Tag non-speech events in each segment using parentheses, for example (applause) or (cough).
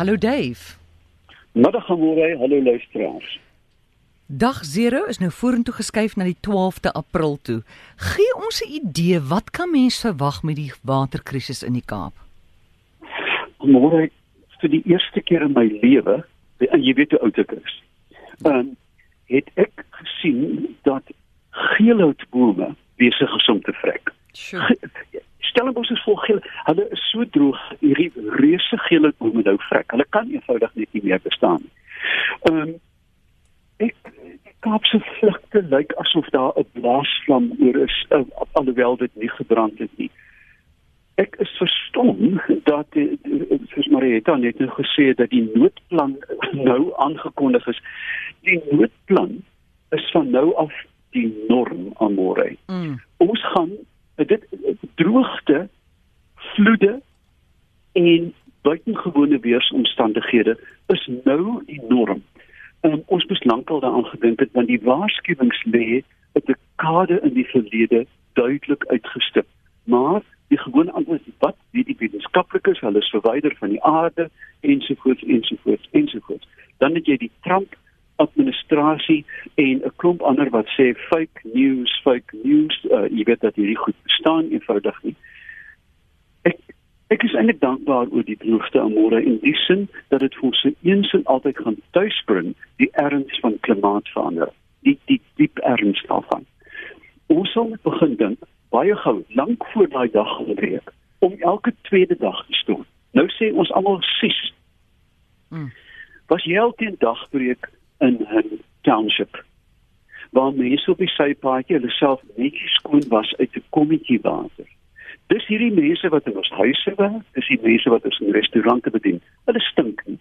Hallo Dave. Middag môre, hallo luisteraars. Dag 0 is nou vorentoe geskuif na die 12de April toe. Gee ons 'n idee wat kan mense verwag met die waterkrisis in die Kaap? Môre vir die eerste keer in my lewe, en jy weet hoe oud ek is. Ehm um, het ek gesien dat geelhoutbome besig is om te vrek. Sure. Stellenbosch is vol geel. Hulle is so droog, hierdie reuse geelhoutbome nou vrek. Hulle kan eenvoudig net nie meer bestaan nie. Ehm um, ek Kaapse vlugte lyk asof daar 'n blaasvlam oor is, uh, alhoewel dit nie gebrand het nie. Ek is verstom dat soos Marieta net nou gesê het dat die noodplan nou aangekondig is. Die noodplan is van nou af die norm aan môre. Mm. Ons gaan dit droogte, vloede en buitengewone weeromstandighede is nou die norm. Um, ons moes lankal daaraan gedink het want die waarskuwings lê 'n dekade in die verlede duidelik uitgestip. Maar die gewone antwoord is wat wie die wetenskaplikes hulle is verwyder van die aarde ensovoorts ensovoorts ensovoorts. Dan het jy die Trump administrasie en 'n klomp ander wat sê fake news, fake news, uh, jy weet dat hierdie goed bestaan eenvoudig nie. Ek ek is eintlik dankbaar oor die droogte aan môre in die sin dat dit vir ons eens en altyd gaan tuisbring die erns van klimaatsverandering, die die diep erns daarvan. Ons sal moet begin dink baie gou, lank voor daai dag gebreek, om elke tweede dag te stort. Nou sê ons almal 6. Hmm. Was jy elke dag breek in 'n township waar mense op die sypaadjie hulle self netjies skoon was uit 'n kommetjie water. Dis hierdie mense wat in ons huise werk, dis die mense wat ons in restaurante bedien. Hulle stink nie.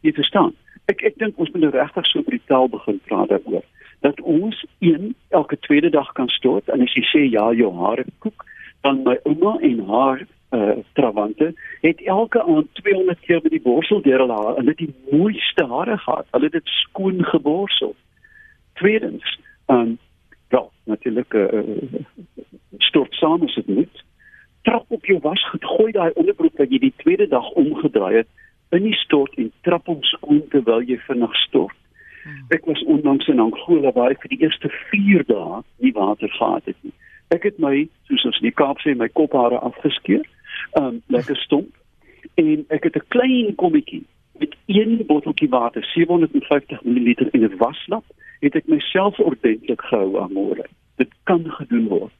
Jy verstaan? Ek ek dink ons moet nou regtig so brutaal begin praat daaroor dat ons een elke tweede dag kan stort en as jy sê ja, jou hare koek, dan my ouma en haar uh trawante het elke aand 200 keer by die borsel deur hulle haar en dit die mooiste hare gehad. Hulle het dit skoon geborsel. Tweedens, um ja, natuurlik uh, stort saam as dit moet. Trap op jou wasgoed, gooi daai onderbroek wat jy die tweede dag omgedraai het in die stort en trap hom skoon terwyl jy vinnig stort. Hmm. Ek was onlangs in Angola waar ek vir die eerste 4 dae nie water gehad het nie. Ek het my, soos ons in die Kaap sê, my kophare afgeskeur um lekker stomp. En ek het 'n klein kommetjie met een botteltjie water 750 ml in 'n waslap het ek myself ordentlik gehou aan môre dit kan gedoen word.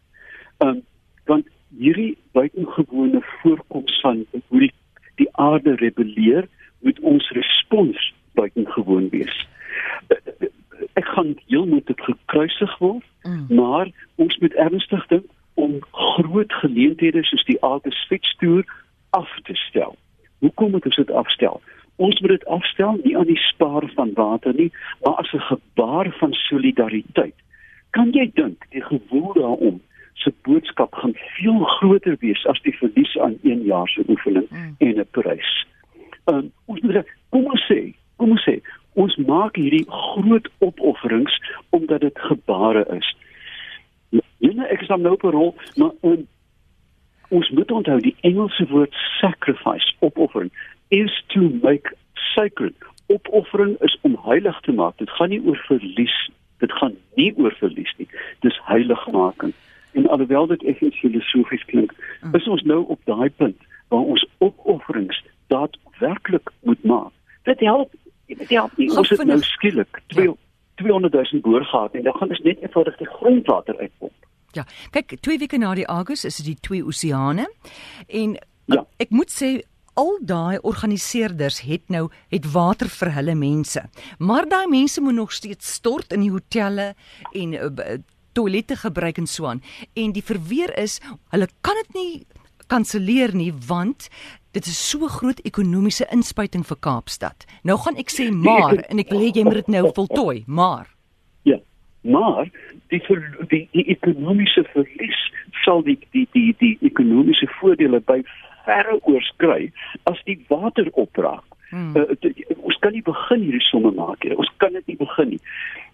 Um want hierdie buitengewone voorkoms van hoe die die aarde rebelleer moet ons respons buitengewoon wees. Ek gaan heel moet dit gekruisig word mm. maar ons moet ernstig dink groot geleenthede soos die August Fitch Tour af te stel. Hoekom moet ons dit afstel? Ons moet dit afstel nie aan die spaar van water nie, maar as 'n gebaar van solidariteit. Kan jy dink die gewoel daarom se boodskap gaan veel groter wees as die verlies aan 1 jaar se oefening mm. en 'n prys. Um, ons moet kom ons sê, kom ons sê, ons maak hierdie groot opofferings omdat dit gebare is. Ja, ek is dan nou op 'n rol, maar um, ons moet onthou die Engelse woord sacrifice, opoffering, is to make sacred. Opoffering is om heilig te maak. Dit gaan nie oor verlies, dit gaan nie oor verlies nie. Dis heiligmaking. En alhoewel dit effens filosofies klink, mm. is ons nou op daai punt waar ons opofferings daadwerklik moet maak. Dit help, dit help nie ons het nou skielik 200 000 boor gehad en dan gaan ons net eenvoudig die grondwater uitpomp. Ja, kyk, twee weke na die Augustus is dit die twee oseane. En ja. ek moet sê al daai organiseerders het nou het water vir hulle mense. Maar daai mense moet nog steeds stort in die hotelle en uh, toilette gebruik en so aan. En die verweer is, hulle kan dit nie kanselleer nie want dit is so groot ekonomiese inspuiting vir Kaapstad. Nou gaan ek sê maar en ek wil hê jy moet dit nou voltooi, maar maar die die die ekonomiese verlies sal die die die die ekonomiese voordele by verre oorskry as die water opraak. Hmm. Uh, ons kan nie begin hierdie somme maak nie. Ons kan dit nie begin nie.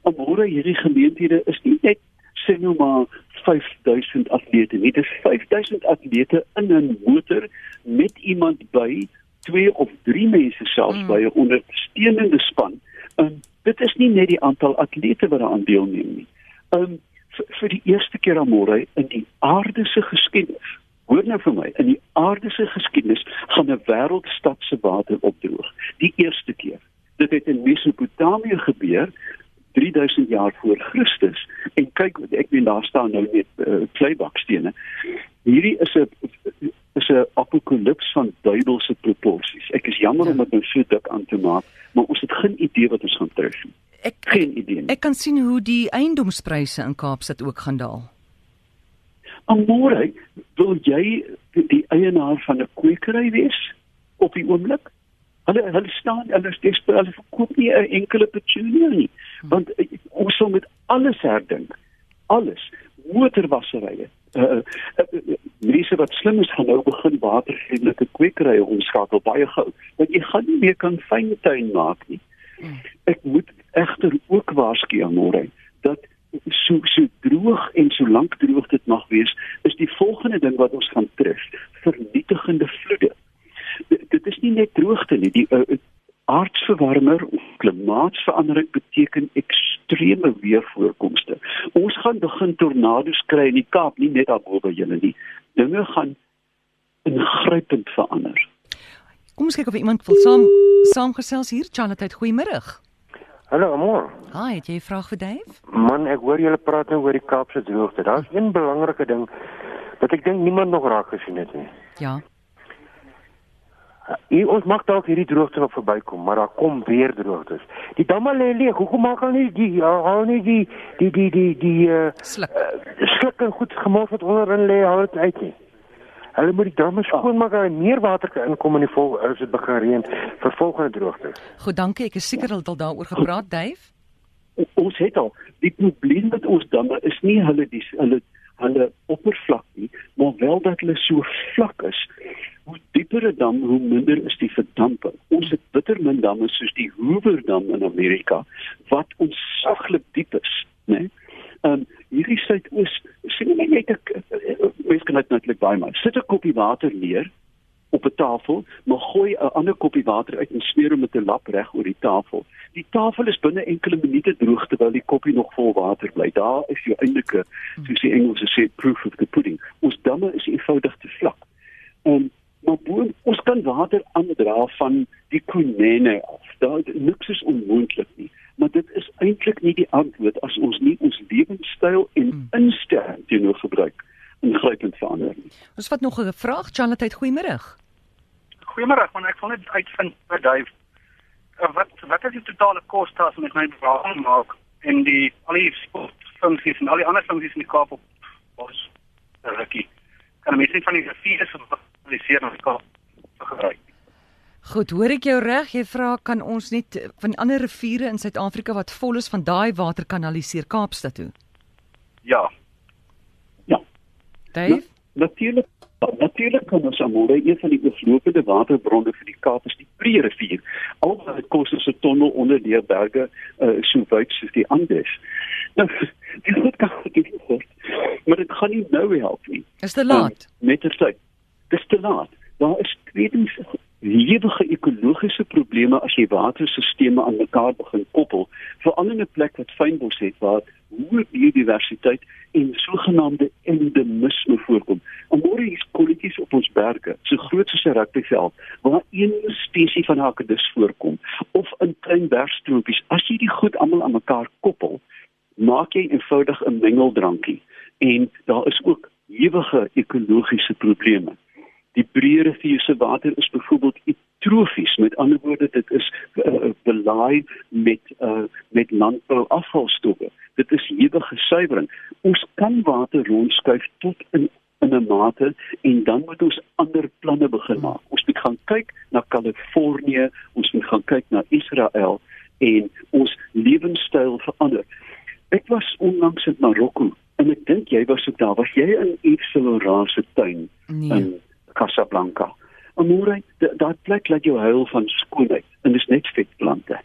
Môre hierdie gemeenthede is nie net sê nou maar 5000 atlete nie. Dit is 5000 atlete in 'n motor met iemand by 2 of 3 mense selfs mm. by 'n ondersteunende span. Um, dit is nie net die aantal atlete wat daaraan deelneem nie. Um vir, vir die eerste keer aan môre in die aarde se geskiedenis. Hoor nou vir my, in die aarde se geskiedenis gaan 'n wêreldstad se water opdroog. Die eerste keer. Dit het in Mesopotamië gebeur 3000 jaar voor Christus en kyk ek weet daar staan nou net uh, kleibackstene. Hierdie is 'n is 'n apokalips van duiwelse proporsies. Ek is jammer ja. om dit nou so dik aan te maak, maar ons het geen idee wat ons gaan tref nie. Ek geen idee. Nie. Ek kan sien hoe die eiendomspryse in Kaapstad ook gaan daal. Amore, wil jy die eienaar van 'n kwekery wees op die oomblik? Hulle hulle staan hulle steeds hulle verkoop nie 'n enkele petunia nie. Want uh, ons sal met alles herdink. Alles. Motorwasserye. Uh, uh, uh, mense wat slim is gaan nou begin watervriendelike kwekerye omskakel baie gou. Want jy gaan nie meer kan fyntuin maak nie. Ek moet egter ook waarsku aan môre dat so so droog en so lank droog dit mag wees, is die volgende ding wat ons gaan tref, vernietigende vloede. Dit is nie net droogte nie die uh, aardverwarmer of klimaatsverandering beteken ekstreme weervoorkomste. Ons gaan begin tornado's kry in die Kaap nie net daarbo by julle nie. Dinge gaan ingrypend verander. Kom ons kyk of iemand wil saam saamgesels hier. Charlotte goeiemôre Hallo amor Hi het jy 'n vraag vir Dave Man ek hoor julle praat nou oor die Kaapse droogte daar's een belangrike ding wat ek dink niemand nog raak gesien het nie Ja Hier ons mag dalk hierdie droogte nog verbykom, maar daar kom weer droogtes. Die damme lê leeg. Hoekom maak hulle nie die haal nie die die die die die uh sluk. Uh, sluk en goed gemors wat onderin lê, haal dit uit nie. Hulle moet die damme skoonmaak en meer water kan inkom in die vol as dit begin reën vir volgende droogtes. Goed, dankie. Ek is seker hulle het daaroor gepraat, Dave. Ons het al die probleem met ons damme is nie hulle die hulle hulle oppervlak nie, maar wel dat hulle so vlak is hoe dieper 'n dam, hoe minder is die verdamping. Ons het bitter min damme soos die Hoover dam in Amerika wat onsaglik diep is, né? Nee? Ehm um, hierdie suidoos, sien jy net kan dit natuurlik baie maar sit 'n koppie water neer op 'n tafel, maar gooi 'n ander koppie water uit en smeer hom met 'n lap reg oor die tafel. Die tafel is binne enkele minute droog terwyl die koppie nog vol water bly. Daar is jou eindelike, soos die Engelse sê, proof of the pudding. Ons damme is eenvoudig te vlak. En ehm, maar bo, ons kan water aandra van die konene af. Daar niks is onmoontlik nie, maar dit is eintlik nie die antwoord as ons nie ons lewenstyl en hmm. instelling teenoor gebruik ingrypend verander nie. Ons vat nog 'n vraag, Charlotte, goeiemôre. Goeiemôre, man, ek wil net uitvind by Dave. Uh, wat wat is die totale koste as ons my bewaring maak en die al die funksies en al die ander funksies in die Kaap op ons rukkie. Kan mens net van die riviere se publiseer na Kaap gebruik. Goed, hoor ek jou reg? Jy vra kan ons net van ander riviere in Suid-Afrika wat vol is van daai water kanaliseer Kaapstad toe? Ja. Dave? Na, natuurlik natuurlik kan ons amore een van die beslopende waterbronne vir die Kaap is die Pree rivier. Alhoewel dit kos ons 'n tonnel onder die berge uh, so wyd soos die Andes. Nou, (laughs) dit moet kan gedoen word. Maar dit gaan nie nou help nie. Is te laat. Um, met die tyd dis te laat. Daar is tweedens lewige ekologiese probleme as jy waterstelsels aan mekaar begin koppel, veral in 'n plek wat fynbos het waar hoë biodiversiteit en sogenaamde endemisme voorkom. Amore is kolletjies op ons berge, so groot soos 'n rugbyveld, waar een spesies van hakkedus voorkom of in klein bergstroompies. As jy die goed almal aan mekaar koppel, maak jy eenvoudig 'n mengeldrankie en daar is ook ewige ekologiese probleme. Die breë rivier se water is byvoorbeeld eutrofies, met ander woorde dit is uh, belaai met uh, met landbouafvalstowwe. Dit is ewige suiwering. Ons kan water rondskuif tot in in 'n mate en dan moet ons ander planne begin maak. Ons moet gaan kyk na Kalifornië, ons moet gaan kyk na Israel en ons lewenstyl verander. Ek was onlangs in Marokko en ek dink jy was ook daar. Was jy in Yves Saint Laurent se tuin nee. in Casablanca. Amore, daai plek laat jou huil van skoonheid en dis net vetplante.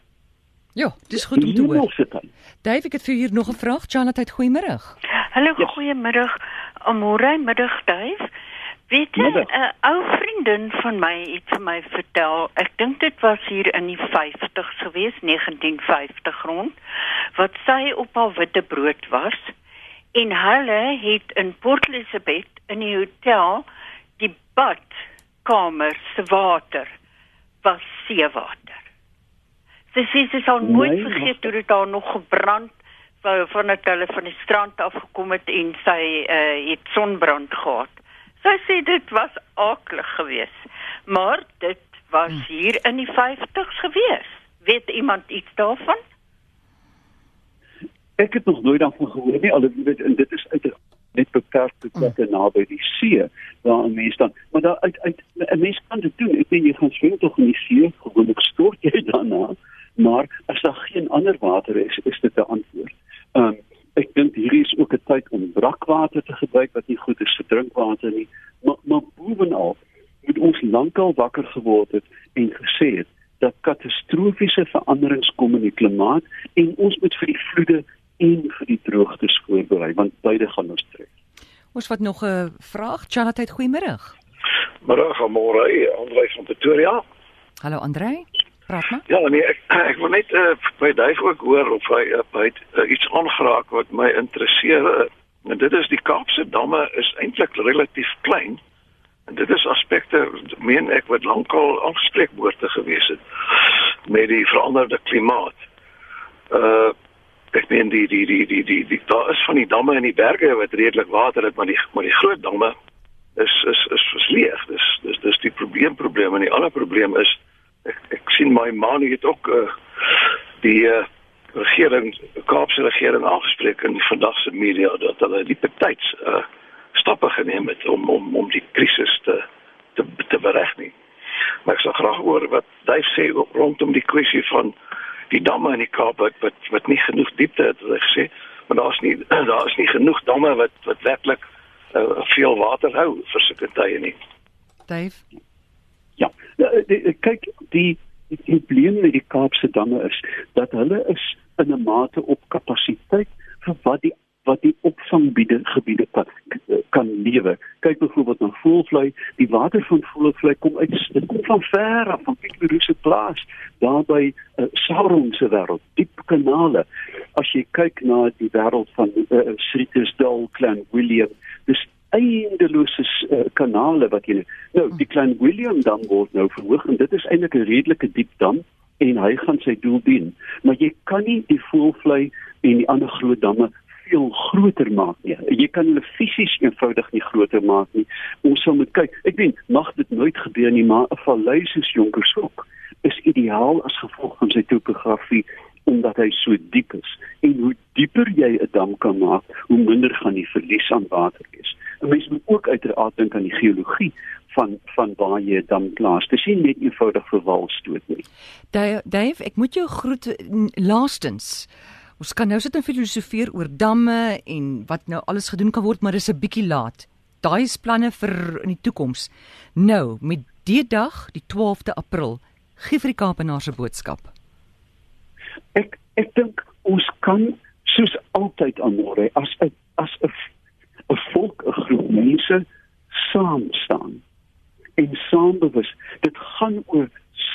Ja, dis goed om te hoor. Dave, ek het vir hier nog 'n vraag. Janetheid, goeiemôre. Hallo, yes. goeiemôre. Amore, middag Dave. Weet jy, 'n uh, ou vriend vriendin van my het vir my vertel, ek dink dit was hier in die 50's gewees, 1950 rond, wat sy op haar witte brood was en hulle het in Port Elizabeth in die hotel badkamer se water was seewater. Sy sê sy sal nooit nee, vergeet hoe dit daar nog gebrand van het hulle van die strand af gekom het en sy uh, het sonbrand gehad. Sy sê dit was aklig geweest, maar dit was hmm. hier in die 50's geweest. Weet iemand iets daarvan? Ek het nog nooit daarvan gehoor nie, al weet en dit is uit net beperkte hmm. plekke naby die see waar 'n mens dan maar daar uit uit 'n mens kan dit doen. Ek weet jy gaan swem tog in die see, gewoonlik stort jy (laughs) daarna, maar as daar geen ander water is, is dit 'n antwoord. Ehm um, ek dink hierdie is ook 'n tyd om brakwater te gebruik wat nie goed is vir drinkwater nie. Maar maar bovenal het ons lankal wakker geword het en gesê het dat katastrofiese veranderings kom in die klimaat en ons moet vir die vloede en vir die droogtes voorberei want beide gaan ons tref. Ons wat nog 'n vraag, Chanat, goeiemôre. Môre, môre, Andre van Pretoria. Hallo Andre. Praat maar. Ja, nee, ek ek wil net uh, by Duif ook hoor of hy uh, het uh, iets aangeraak wat my interesseer. Uh, en dit is die Kaapse damme is eintlik relatief klein. En dit is aspekte meen ek wat lankal aangespreek behoort te gewees het met die veranderde klimaat. Uh ek meen die die die die die, die daar is van die damme in die berge wat redelik water het, maar die maar die groot damme is is is, is leeg. Dis dis dis die probleem probleem en die ander probleem is ek ek sien my man het ook uh, die uh, regering Kaapse regering aangespreek in vandag se media dat hulle die betyds uh, stappe geneem het om om om die krisis te te te berechnen. Maar ek sou graag hoor wat hy sê rondom die kwessie van die damme in die Kaap wat wat, wat nie genoeg diepte het, wat hy gesê, maar daar's nie (clears throat) daar is nie genoeg damme wat wat werklik uh, veel water hou vir sulke tye nie. Dave Ja, eh, kyk die die probleem met die Kaapse damme is dat hulle is in 'n mate op kapasiteit vir wat die wat die opvanggebiede gebiede kan kan lewe. Kyk byvoorbeeld na Voelvlei, die water van Voelvlei kom uit dit kom van ver af van Pieterse plaas, daar by uh, Saron se wêreld, diep kanale. As jy kyk na die wêreld van uh, eh, Srietesdal, Clan William, dis eindelose uh, kanale wat jy nou die klein William dam word nou verhoog en dit is eintlik 'n redelike diep dam en hy gaan sy doel dien maar jy kan nie die voelvlei en die ander groot damme veel groter maak nie jy kan hulle fisies eenvoudig nie groter maak nie ons sal moet kyk ek weet mag dit nooit gebeur nie maar 'n vallei soos Jonkershoek is ideaal as gevolg van sy topografie omdat hy so diep is en hoe dieper jy 'n dam kan maak hoe minder gaan die verlies aan water wees 'n mens moet ook uiteraard dink aan die geologie van van waar jy dan plaas. Dit nie net eenvoudig vir walstoot nie. Dave, ek moet jou groet laastens. Ons kan nou sit en filosofeer oor damme en wat nou alles gedoen kan word, maar dis 'n bietjie laat. Daai is planne vir in die toekoms. Nou, met die dag, die 12de April, gee vir die Kaapenaar se boodskap. Ek ek dink ons kan soos altyd aan môre as 'n as 'n 'n volk, 'n groep mense saam staan en saambewus. Dit gaan oor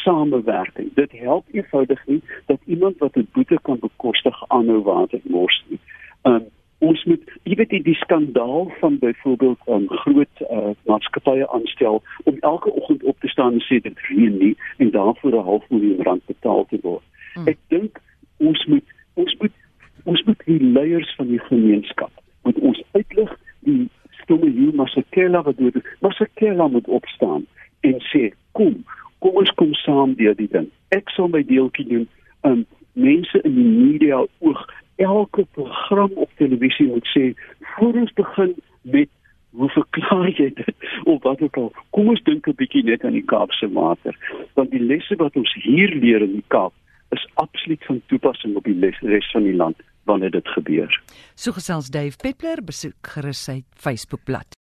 samewerking. Dit help eenvoudig nie dat iemand wat 'n boete kan bekostig aanhou water mors nie. Um ons moet jy weet die, die skandaal van byvoorbeeld 'n um, groot uh, maatskappye aanstel om elke oggend op te staan en sê dit reën nie en daarvoor 'n half miljoen rand betaal te word. Hmm. Ek dink ons moet ons moet ons moet die leiers van die gemeenskap moet ons uitlig die stomme hier Masakela wat doen Masakela moet opstaan en sê kom kom ons kom saam deur die ding ek sal my deeltjie doen um mense in die media oog elke program op televisie moet sê voor ons begin met hoe verklaar jy dit of wat ook al kom ons dink 'n bietjie net aan die Kaapse water want die lesse wat ons hier leer in die Kaap is absoluut van toepassing op die res van die land wanneer dit gebeur. So gesels Dave Peppler besoek gerus sy Facebookblad.